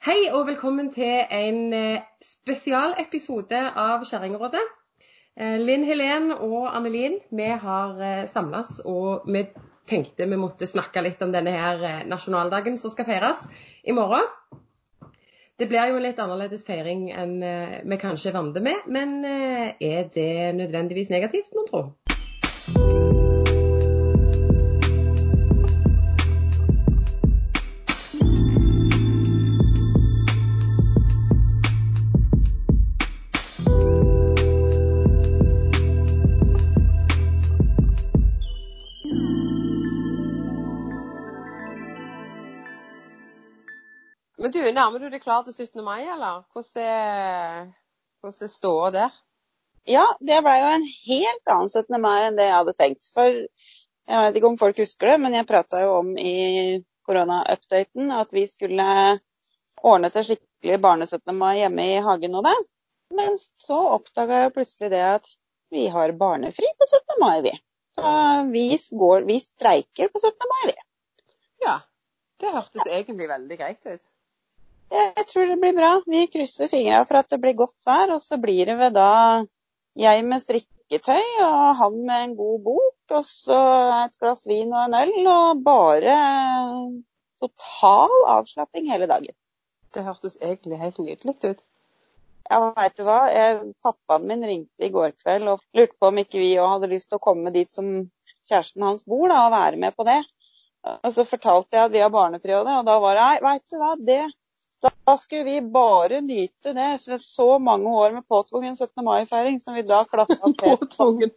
Hei og velkommen til en eh, spesialepisode av Kjerringrådet. Eh, Linn Helen og Annelin, vi har samlet samles og vi tenkte vi måtte snakke litt om denne her nasjonaldagen som skal feires i morgen. Det blir jo en litt annerledes feiring enn vi kanskje er vant med, men er det nødvendigvis negativt, mon tro? Men du, nærmer du deg klar til 17. mai, eller? Hvordan er, hvordan er ståa der? Ja, det ble jo en helt annen 17. mai enn det jeg hadde tenkt. For jeg vet ikke om folk husker det, men jeg prata jo om i korona-updaten at vi skulle ordne til skikkelig barne-17. mai hjemme i hagen og det. Men så oppdaga jeg plutselig det at vi har barnefri på 17. mai, vi. Så vi, går, vi streiker på 17. mai, vi. Ja. Det hørtes egentlig veldig greit ut. Jeg tror det blir bra. Vi krysser fingra for at det blir godt vær. Og så blir det ved da jeg med strikketøy og han med en god bok. Og så et glass vin og en øl. Og bare total avslapping hele dagen. Det hørtes egentlig helt nydelig ut. Ja, veit du hva. Jeg, pappaen min ringte i går kveld og lurte på om ikke vi òg hadde lyst til å komme dit som kjæresten hans bor, da, og være med på det. Og så fortalte jeg at vi har barnefri og det, og da var det nei, veit du hva, det da skulle vi bare nyte det. Så, så mange år med påtvungen 17. mai-feiring som vi da klappa Påtvungen.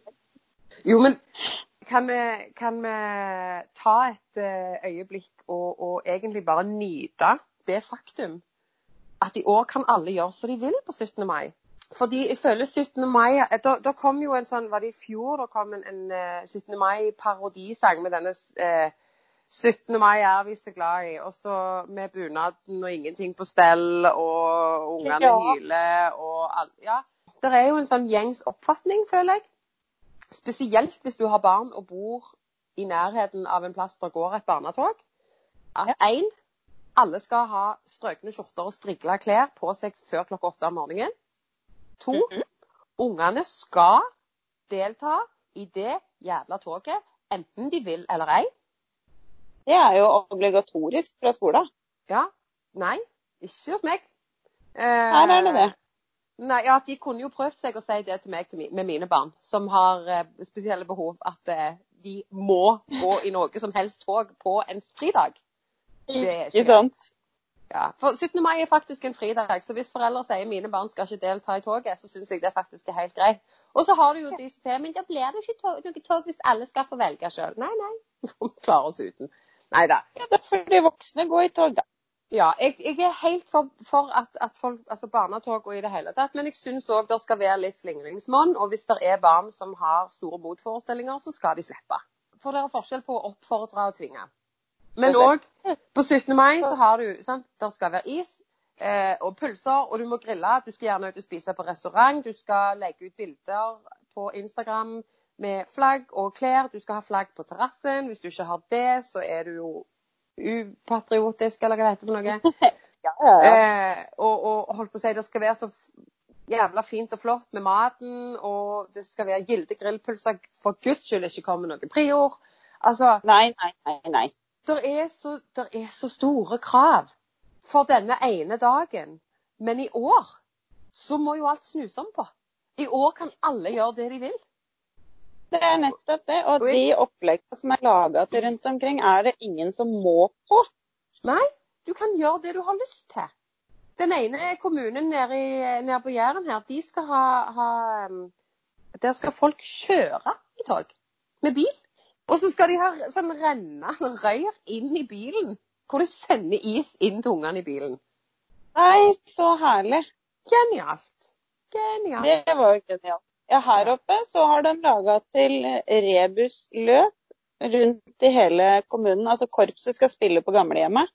Jo, men kan vi, kan vi ta et eh, øyeblikk og, og, egentlig bare nyte det faktum at i år kan alle gjøre som de vil på 17. mai? Fordi jeg føler 17. mai Da, da kom jo en sånn Var det i fjor Da kom en, en 17. Eh, mai-parodisang med denne eh, 17. mai er vi så glad i. Og så med bunaden og ingenting på stell, og ungene ja. hyler og alt. Ja. Det er jo en sånn gjengs oppfatning, føler jeg. Spesielt hvis du har barn og bor i nærheten av en plass der går et barnetog. At én, alle skal ha strøkne skjorter og strigla klær på seg før klokka åtte om morgenen. To, mm -hmm. ungene skal delta i det jævla toget, enten de vil eller ei. Det er jo obligatorisk fra skolen. Ja. Nei, ikke hos meg. Eh, Her er det det. Nei, ja, De kunne jo prøvd seg å si det til meg med mine barn, som har eh, spesielle behov. At eh, de må gå i noe som helst tog på en fridag. Det er ikke sant. Ja, for 17. mai er faktisk en fridag, så hvis foreldre sier mine barn skal ikke delta i toget, så syns jeg det faktisk er helt greit. Og så har du jo disse sier men da blir det ikke tog, noe tog hvis alle skal få velge sjøl. Nei, nei, vi klarer oss uten. Nei da. Ja, da får de voksne går i tog, da. Ja, jeg, jeg er helt for, for at, at, folk, altså barnetog og i det hele tatt, men jeg syns òg det skal være litt slingringsmonn. Og hvis det er barn som har store motforestillinger, så skal de slippe. For det er forskjell på å oppfordre og tvinge. Men òg på 17. mai så har du sant, Der skal være is eh, og pølser, og du må grille. Du skal gjerne ut og spise på restaurant. Du skal legge ut bilder på Instagram med flagg og klær. Du skal ha flagg på terrassen. Hvis du ikke har det, så er du jo upatriotisk, eller hva det heter for noe. ja, ja, ja. Eh, og, og, holdt på å si, det skal være så jævla fint og flott med maten, og det skal være gilde grillpølser. For guds skyld ikke komme noe prior. Altså Nei, nei, nei. nei. Det er, så, er så store krav for denne ene dagen. Men i år så må jo alt snus om på. I år kan alle gjøre det de vil. Det er nettopp det. Og de oppleggene som er laga til rundt omkring, er det ingen som må på. Nei, du kan gjøre det du har lyst til. Den ene kommunen nede, i, nede på Jæren her, de skal ha, ha, Der skal folk kjøre i tog med bil. Og så skal de ha sånn renne rør inn i bilen. Hvor de sender is inn til ungene i bilen. Nei, så herlig. Genialt. Genialt. Det var jo genialt. Ja, her oppe så har de laga til rebusløp rundt i hele kommunen. Altså korpset skal spille på gamlehjemmet.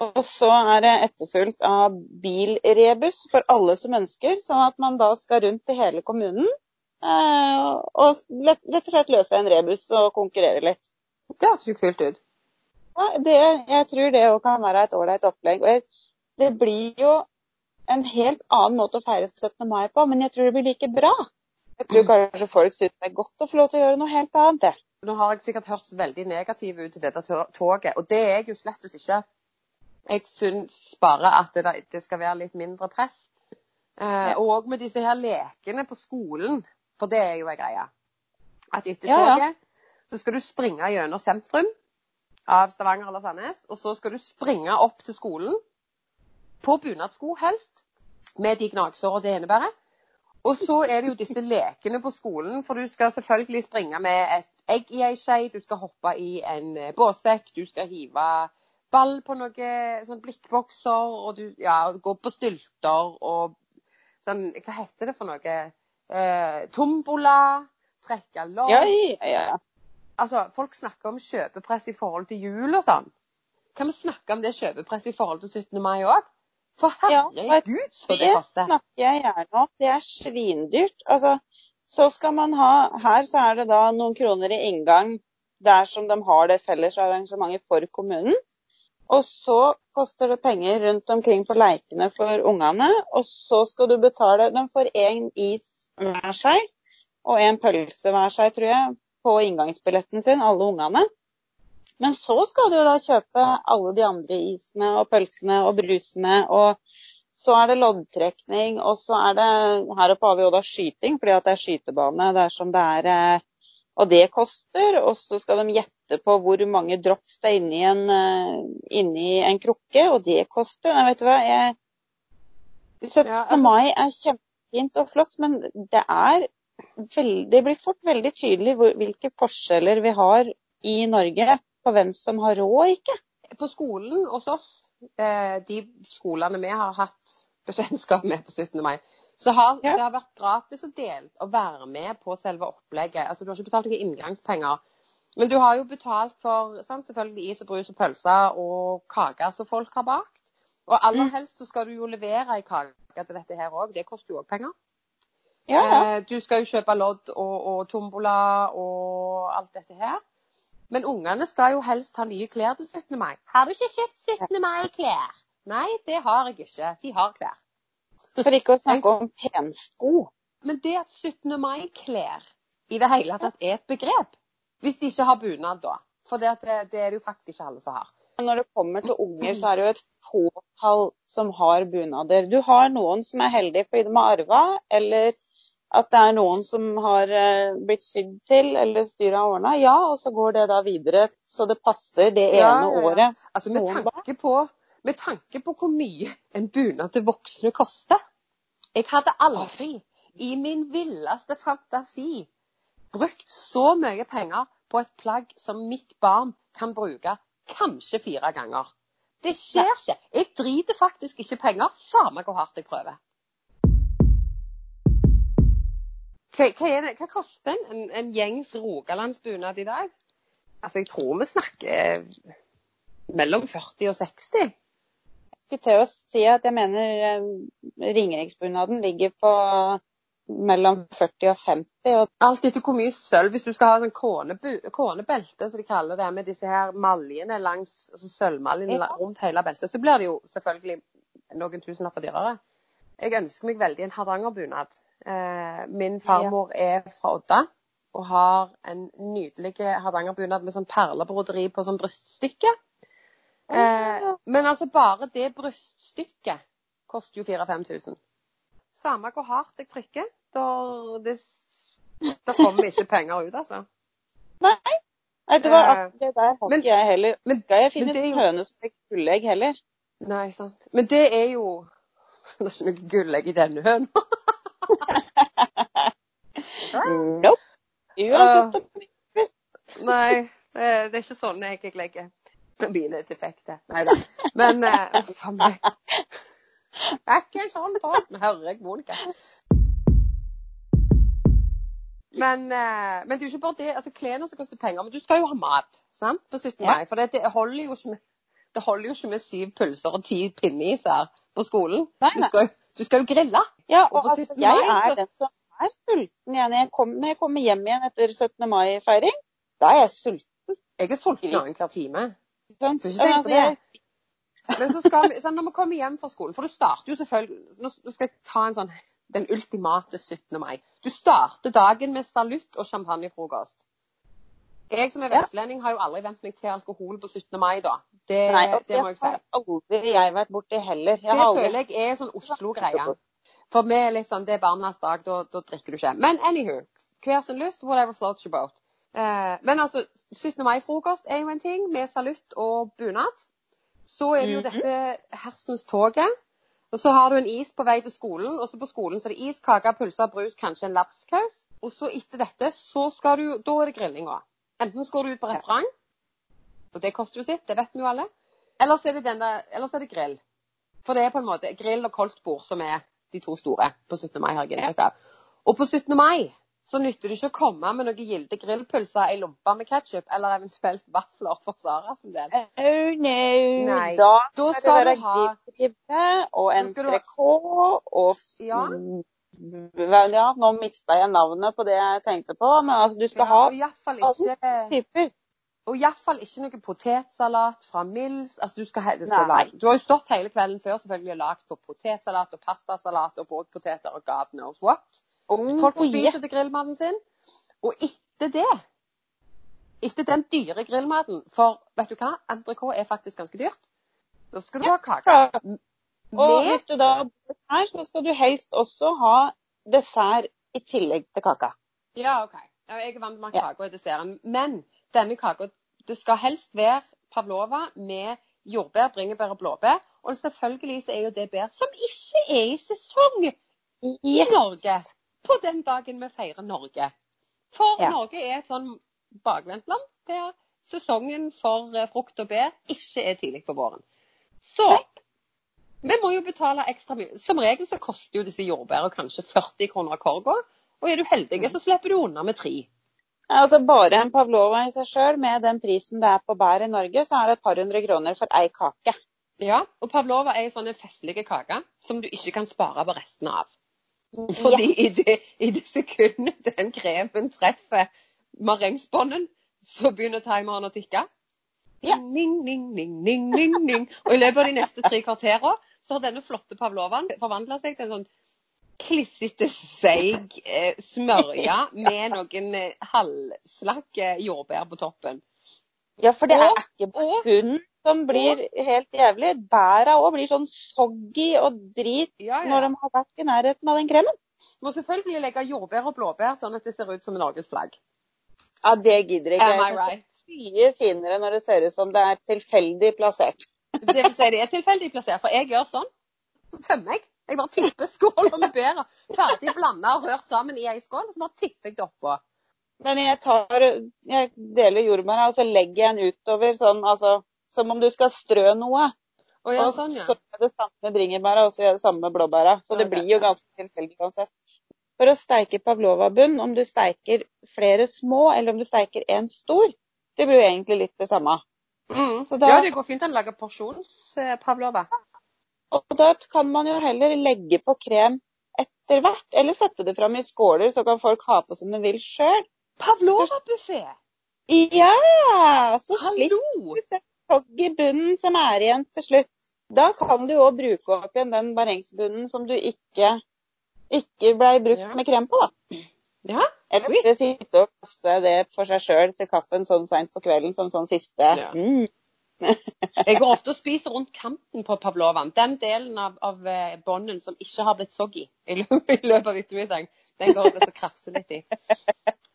Og så er det etterfulgt av bilrebus for alle som ønsker, sånn at man da skal rundt i hele kommunen eh, og rett og slett løse en rebus og konkurrere litt. Det høres jo kult ut. Ja, det, jeg tror det òg kan være et ålreit opplegg. Jeg, det blir jo en helt annen måte å feire 17. mai på, men jeg tror det blir like bra. Jeg tror kanskje folk syns det er godt å få lov til å gjøre noe helt annet, det. Nå har jeg sikkert hørt veldig negativ ut til dette toget, og det er jeg jo slett ikke. Jeg syns bare at det, det, skal være litt mindre press. Eh. Og med disse her lekene på skolen, for det er jo ei greie. At etter ja, toget ja. så skal du springe gjennom sentrum av Stavanger eller Sandnes, og så skal du springe opp til skolen på bunadsko helst, med de gnagsåra det innebærer. Og så er det jo disse lekene på skolen, for du skal selvfølgelig springe med et egg i ei skje, du skal hoppe i en eh, båssekk, du skal hive ball på noen sånn blikkbokser, og du ja, gå på stylter og sånn Hva heter det for noe? Eh, tombola, trekke lodd. Ja, ja, ja. Altså, folk snakker om kjøpepress i forhold til jul og sånn. Kan vi snakke om det kjøpepresset i forhold til 17. mai òg? For herregud, ja, så det koster. Det snakker jeg gjerne om. Det er svindyrt. Altså, så skal man ha Her så er det da noen kroner i inngang der som de har det felles arrangementet for kommunen. Og så koster det penger rundt omkring på leikene for ungene. Og så skal du betale De får én is hver seg og en pølse hver seg, tror jeg, på inngangsbilletten sin, alle ungene. Men så skal du da kjøpe alle de andre isene og pølsene og brusene. Og så er det loddtrekning, og så er det Her oppe har vi jo da skyting, fordi at det er skytebane dersom det er eh, Og det koster. Og så skal de gjette på hvor mange drops det er inni en, eh, inni en krukke, og det koster. Nei, vet du hva. Jeg, 17. Ja, altså... mai er kjempefint og flott, men det er veldig, det blir fort veldig tydelig hvilke forskjeller vi har i Norge på hvem som har råd og ikke. På skolen hos oss, eh, de skolene vi har hatt bekjentskap med på 17. mai, så har ja. det har vært gratis å dele å være med på selve opplegget. Altså, Du har ikke betalt noen inngangspenger. Men du har jo betalt for sant, selvfølgelig is og brus og pølser og kaker som folk har bakt. Og aller mm. helst så skal du jo levere ei kake til dette her òg. Det koster jo òg penger. Ja, ja. Eh, du skal jo kjøpe lodd og, og tombola og alt dette her. Men ungene skal jo helst ha nye klær til 17. mai. Har du ikke kjøpt 17. mai-klær? Nei, det har jeg ikke. De har klær. For ikke å snakke om pensko. Men det at 17. mai-klær i det hele tatt er et begrep, hvis de ikke har bunad da. For det, det, det, er det jo faktisk ikke alle som har. Når det kommer til unger, så er det jo et fåtall som har bunader. Du har noen som er heldige fordi de har arva, eller at det er noen som har eh, blitt sydd til eller styret har ordna, ja, og så går det da videre så det passer det ene ja, ja, ja. året. Altså med tanke, på, med tanke, på, hvor mye en bunad til voksne koster. Jeg hadde aldri i min villeste fantasi brukt så mye penger på et plagg som mitt barn kan bruke kanskje fire ganger. Det skjer ikke. Jeg driter faktisk ikke penger, samme hvor hardt jeg prøver. Hva, hva, det, hva koster en, en gjengs rogalandsbunad i dag? Altså, jeg tror vi snakker mellom 40 og 60. Jeg skulle til å si at jeg mener eh, Ringeriksbunaden ligger på mellom 40 og 50. Og... Alt etter hvor mye sølv. Hvis du skal ha sånn kånebelte, som de kaller det, med disse her maljene langs, altså sølvmaljene ja. rundt hele beltet, så blir det jo selvfølgelig noen tusenlapper dyrere. Jeg ønsker meg veldig en hardangerbunad. Eh, min farmor er fra Odda og har en nydelig hardangerbunad med sånn perlebroderi på sånn bryststykke. Eh, men altså bare det bryststykket koster jo 4000-5000. Samme hvor hardt jeg trykker, da, det, da kommer ikke penger ut, altså. Nei. Nei det, var, akkurat det der har ikke jeg heller. Men, skal jeg finne en høne som fikk gullegg heller? Nei, sant. Men det er jo Det er ikke noe gullegg i denne høna. Nope. Uansett. Uh, nei, det er ikke sånn jeg legger mine defekter. Nei da. Men uh, for meg Det er ikke sånn sånn, hører jeg Monica. Men, uh, men, det er jo ikke bare det. altså Klærne som koster penger. Men du skal jo ha mat sant? på 17. mai. For det, det, holder jo ikke med, det holder jo ikke med syv pølser og ti pinneiser på skolen. Nei, nei. Du, skal, du, skal, jo grille. Ja, og, og altså, jeg er den som er sulten igjen. Jeg kom, når jeg kommer hjem igjen etter 17. mai-feiring, da er jeg sulten. Jeg er sulten annenhver time. Sånn. Altså, jeg, Men så skal vi, sånn, når vi kommer hjem fra skolen For du starter jo selvfølgelig Nå skal jeg ta en sånn den ultimate 17. mai. Du starter dagen med salutt og champagnefrokost. Jeg som er vestlending har jo aldri vent meg til alkohol på 17. mai, da. Det, Nei, det må jeg si. har aldri jeg vært borti heller. Jeg Det har aldri føler jeg er sånn Oslo-greie. For vi er litt sånn, det er barnas dag, da, da drikker du ikke. Men anywho, hver sin lyst, whatever floats your boat. Eh, men altså, 17. mai-frokost er jo en ting, med salutt og bunad. Så er det jo Mhm. dette hersens toget. Og så har du en is på vei til skolen, og så på skolen så er det is, kake, pølser, brus, kanskje en lapskaus. Og så etter dette, så skal du, da er det grillinga. Enten så går du ut på restaurant, og det koster jo sitt, det vet vi jo alle. Eller så er det, denne, der, eller så er det grill. For det er på en måte grill og koldtbord som er de to store på 17. mai, har jeg inntrykk av. Og på 17. mai så nytter det ikke å komme med noen gilde grillpølser i lompe med ketsjup, eller eventuelt vafler for Sara sin del. Oh no. Nei. Da Da skal det du være ha grillribbe og en ha- og Ja. Ja, nå mista jeg navnet på det jeg tenkte på, men altså, du skal ja, ha og iallfall ikke, typer. og i hvert fall ikke noe potetsalat fra Mills. Altså, du, skal, det skal lage, du har jo stått hele kvelden før selvfølgelig og lagd på potetsalat og pastasalat og båtpoteter og God knows what. Oh, Folk yeah. spiser til grillmaten sin. Og etter det, etter den dyre grillmaten For vet du hva? Entrecôte er faktisk ganske dyrt. Da skal du ha kake. Og Med hvis du da bor her, så skal du helst også ha dessert i tillegg til kaka. Ja, OK. Jeg er vant med kake og desserten. Men denne kaka Det skal helst være pavlova med jordbær, bringebær og blåbær. Og selvfølgelig så er jo det bær som ikke er i sesong i Norge på den dagen vi feirer Norge. For Ja. Norge er et sånn bakvendtland der sesongen for eh, frukt og bær ikke er tidlig på våren. Så. Vi må jo betale ekstra mye. Som regel så koster jo disse jordbærene kanskje 40 kroner korga. Og er du heldig, så slipper du unna med tre. Altså Bare en pavlova i seg sjøl, med den prisen det er på bær i Norge, så er det et par hundre kroner for ei kake. Ja, og pavlova er en sånn festlig kake som du ikke kan spare på resten av. Fordi i, det, i det sekundet den kremen treffer marengsbånden, så begynner timeren å tikke. Ja. Ning, ning, ning, ning, ning, ning. Og i løpet av de neste tre kvarterene så har denne flotte pavlovaen forvandla seg til en sånn klissete, seig eh, smørje med noen eh, halvslakke jordbær på toppen. Ja, for det Og- er ikke bare og- som blir helt jævlig. Bæra òg blir sånn soggy og drit Ja, når de har vært i nærheten av den kremen. Må selvfølgelig legge jordbær og blåbær sånn at det ser ut som Norges flagg. Ja, det gidder ikke. Am Jeg I right? Mye finere når det ser ut som det er tilfeldig plassert. Det vil si det er tilfeldig plassert, for jeg gjør sånn. Så tømmer jeg. Jeg bare tipper skåla med bæra. Ferdig blanda og hørt sammen i ei skål, og så bare tipper jeg det oppå. Men jeg tar Jeg deler jordbæra, og så legger jeg den utover sånn, altså Som om du skal strø noe. Og ja, og sånn, så ja. gjør jeg det samme med bringebæra, og så gjør det samme med blåbæra. Så det Ok, blir jo ganske tilfeldig uansett. For å steike pavlova-bunn, om du steiker flere små, eller om du steiker en stor, det blir jo egentlig litt det samme. Mm. Så da- Ja, det går fint an å lage porsjonspavlova. Og da kan man jo heller legge på krem etter hvert, eller sette det fram i skåler, så kan folk ha på som de vil sjøl. Pavlova-buffé! Ja! Så slipper du togg i bunnen som er igjen til slutt. Da kan du òg bruke opp igjen den barengsbunnen som du ikke, ikke blei brukt Ja. med krem på. da. Ja, Eller Sweet. bare sitte og kaffe det for seg sjøl til kaffen sånn seint på kvelden som sånn siste Ja. mm. jeg går ofte og spiser rundt kanten på pavlovaen. Den delen av, av eh, bånden som ikke har blitt soggy i løpet, av ettermiddagen, den går jeg og krafser litt i.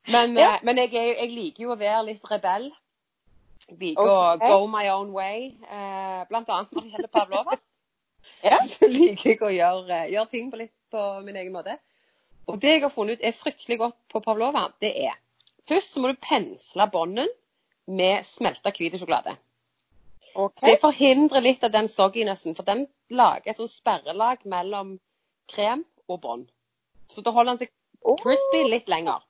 Men, Ja. eh, men jeg, er, jeg liker jo å være litt rebell. Jeg liker okay. å go my own way, eh, blant annet når det gjelder pavlova. Ja. Så liker jeg å gjøre, gjøre ting på litt på min egen måte. Og det jeg har funnet ut er fryktelig godt på pavlova, det er Først så må du pensle bånden med smelta hvit sjokolade. Okay. Det forhindrer litt av den sogginessen, for den lager et sånt sperrelag mellom krem og bånd. Så da holder den seg crispy litt lenger.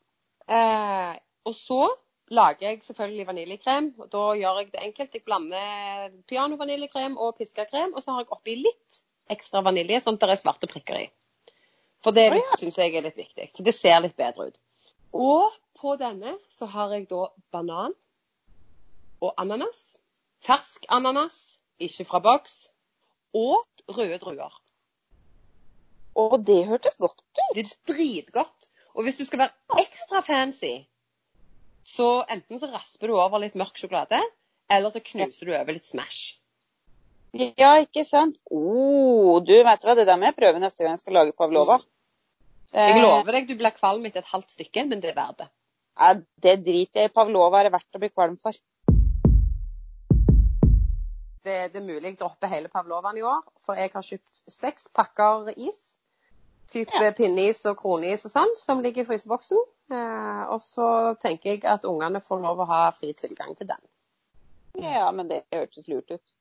Eh, og så lager jeg selvfølgelig vaniljekrem. og Da gjør jeg det enkelt. Jeg blander piano-vaniljekrem og piska krem, og så har jeg oppi litt ekstra vanilje, sånn at det er svarte prikker i. For det oh, ja. syns jeg er litt viktig. Det ser litt bedre ut. Og på denne så har jeg da banan og ananas. Fersk ananas ikke fra boks. Og røde druer. Og det hørtes godt ut. Det er dritgodt. Og hvis du skal være ekstra fancy, så enten så rasper du over litt mørk sjokolade, eller så knuser du over litt Smash. Ja, ikke sant? Oh, du, vet hva, det der må jeg prøve neste gang jeg skal lage pavlova. Jeg Eh, lover deg, du blir kvalm etter et halvt stykke, men det er verdt det. Ja, det driter jeg i. Pavlova er det verdt å bli kvalm for. Det, det er mulig jeg dropper hele pavlovaen i år, for jeg har kjøpt seks pakker is. Type Ja. pinneis og kroneis og sånn, som ligger i fryseboksen. Eh, og så tenker jeg at ungene får lov å ha fri tilgang til den. Ja, men det hørtes lurt ut.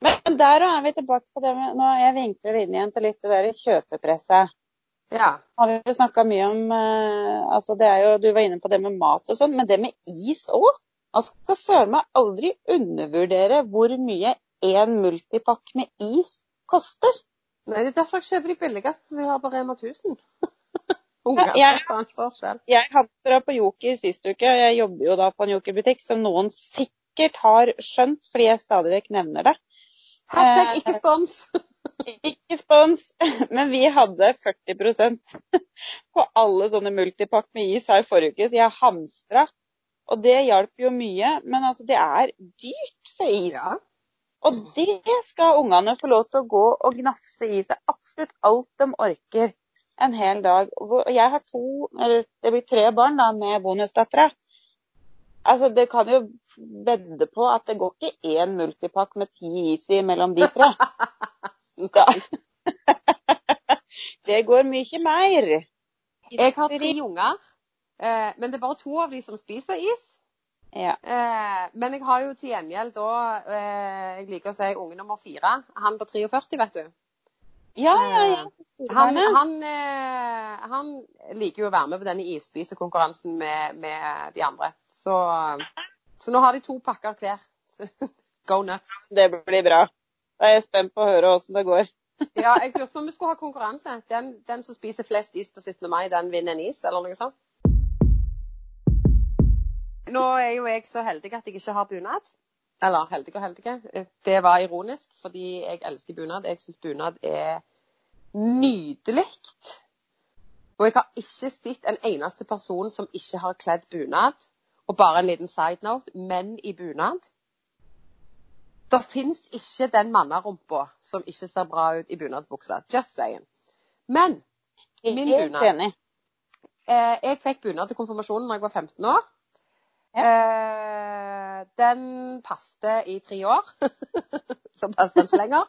Men der er vi tilbake på det med Nå jeg vinkler inn igjen til litt det der kjøpepresset. Ja. Har vi snakka mye om eh, altså det er jo, Du var inne på det med mat og sånn, men det med is òg? Man skal søren meg aldri undervurdere hvor mye en multipakke med is koster. Nei, det er derfor jeg kjøper de billigste som jeg har på Rema 1000. Unger, jeg, jeg- hadde det. På Joker sist uke, og jeg jobber jo da på en Joker-butikk som noen sikkert har skjønt, fordi jeg stadig vekk nevner det. Hashtag ikke spons. Ikke spons, men vi hadde 40% på alle sånne multipakk med is her forrige uke, så jeg hamstra. Og det hjalp jo mye, men altså det er dyrt for is. Ja. Og det skal ungene få lov til å gå og gnafse i seg absolutt alt de orker en hel dag. Og jeg har to, eller det blir tre barn da, med bonusdattera. Altså, det kan jo vedde på at det går ikke én multipack med ti is i mellom de tre. Det går mye mer. Jeg har tre unger, eh, men det er bare to av de som spiser is. Ja. Eh, men jeg har jo til gjengjeld da eh, Jeg liker å si unge nummer fire. Han på 43, vet du. Ja, ja, ja. Han, han, han liker jo å være med på denne isspisekonkurransen med, med de andre. Så, så nå har de to pakker hver. Go nuts. Det blir bra. Da er jeg spent på å høre åssen det går. Ja, jeg lurte på om vi skulle ha konkurranse. Den, den som spiser flest is på 17. mai, den vinner en is, eller noe sånt. Nå er jo jeg så heldig at jeg ikke har bunad. Eller heldig og heldig. Det var ironisk, fordi jeg elsker bunad. Jeg syns bunad er nydelig. Og jeg har ikke sett en eneste person som ikke har kledd bunad. Og bare en liten side note menn i bunad. Det fins ikke den mannerumpa som ikke ser bra ut i bunadsbuksa. Just saying. Men Min bunad. enig. eh, jeg fikk bunad til konfirmasjonen da jeg var 15 år. Eh, den passte i tre år. så passet den ikke lenger.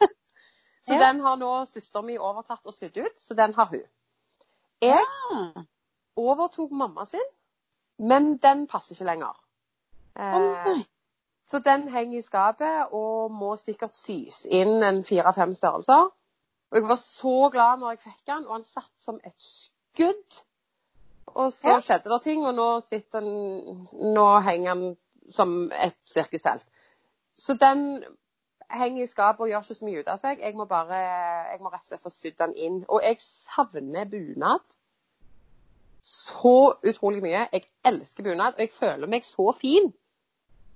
Så Ja. den har nå søsteren min overtatt og sydd ut, så den har hun. Jeg Ah, overtok mamma sin, men den passer ikke lenger. Eh, så den henger i skapet og må sikkert sys inn en fire-fem størrelser. Og jeg var så glad når jeg fikk den, og han satt som et skudd. Og så skjedde det ting, og nå sitter den Nå henger han som et sirkustelt. Så den henger i skapet og gjør ikke så mye ut av seg. Jeg må bare Jeg må rett og slett få sydd den inn. Og jeg savner bunad så utrolig mye. Jeg elsker bunad, og jeg føler meg så fin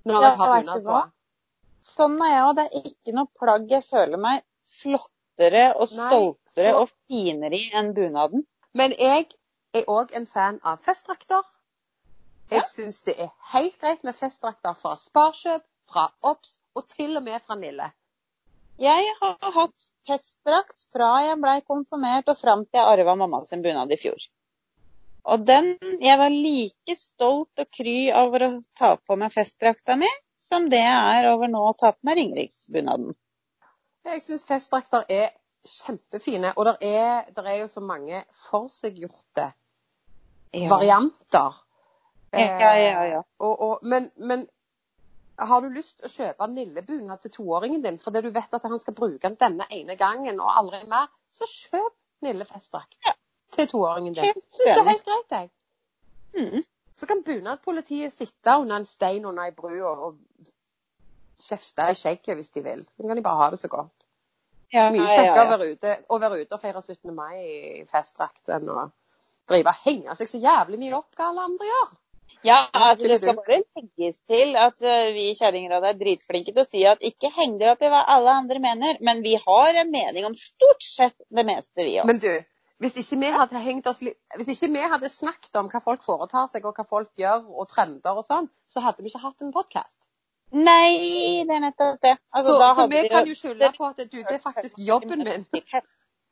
når jeg har bunad på. Sånn er jeg òg. Det er ikke noe plagg jeg føler meg flottere og Nei, stoltere så- og finere i enn bunaden. Men jeg er òg en fan av festdrakter. Jeg Ja. syns det er helt greit med festdrakter fra Sparkjøp, fra Obs og til og med fra Nille. Jeg har hatt festdrakt fra jeg blei konfirmert og fram til jeg arva mamma sin bunad i fjor. Og den Jeg var like stolt og kry over å ta på meg festdrakta mi som det jeg er over nå å ta på meg ringeriksbunaden. Jeg syns festdrakter er kjempefine, og det er, er jo så mange forseggjorte varianter. Ja, ja, ja. Eh, Og, og, men, men har du lyst til å kjøpe Nille-bunad til toåringen din fordi du vet at han skal bruke den denne ene gangen og aldri mer, så kjøp Nille-festdrakt Ja. Til toåringen din. Syns det er helt greit, jeg. Mm. Så kan bunadpolitiet sitte under en stein under ei bru og, og kjefte i skjegget hvis de vil. Så kan de bare ha det så godt. Ja, Mye ja, kjekkere å ja. være ute, å være ute og feire 17. mai i festdrakt enn å drive og henge seg så jævlig mye opp hva alle andre gjør. Ja, altså det skal bare legges til at eh, vi i Kjerringrådet er dritflinke til å si at ikke heng dere opp i hva alle andre mener, men vi har en mening om stort sett det meste, vi òg. Men du, hvis ikke vi hadde hengt oss litt Hvis ikke vi hadde snakket om hva folk foretar seg, og hva folk gjør, og trender og sånn, så hadde vi ikke hatt en podkast. Nei, det er nettopp det. Altså, så da så hadde vi vi kan jo skylde på at du, det er faktisk jobben min.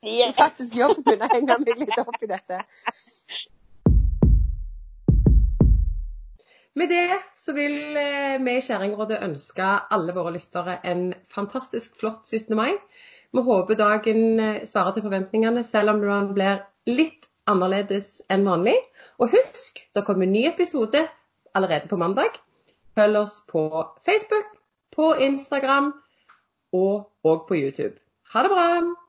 Det er faktisk jobben min å henge meg litt opp i dette. Med det så vil eh, vi i Kjerringrådet ønske alle våre lyttere en fantastisk flott 17. mai. Vi håper dagen eh, svarer til forventningene, selv om den blir litt annerledes enn vanlig. Og husk, det kommer en ny episode allerede på mandag. Følg oss på Facebook, på Instagram og, og på YouTube. Ha det bra!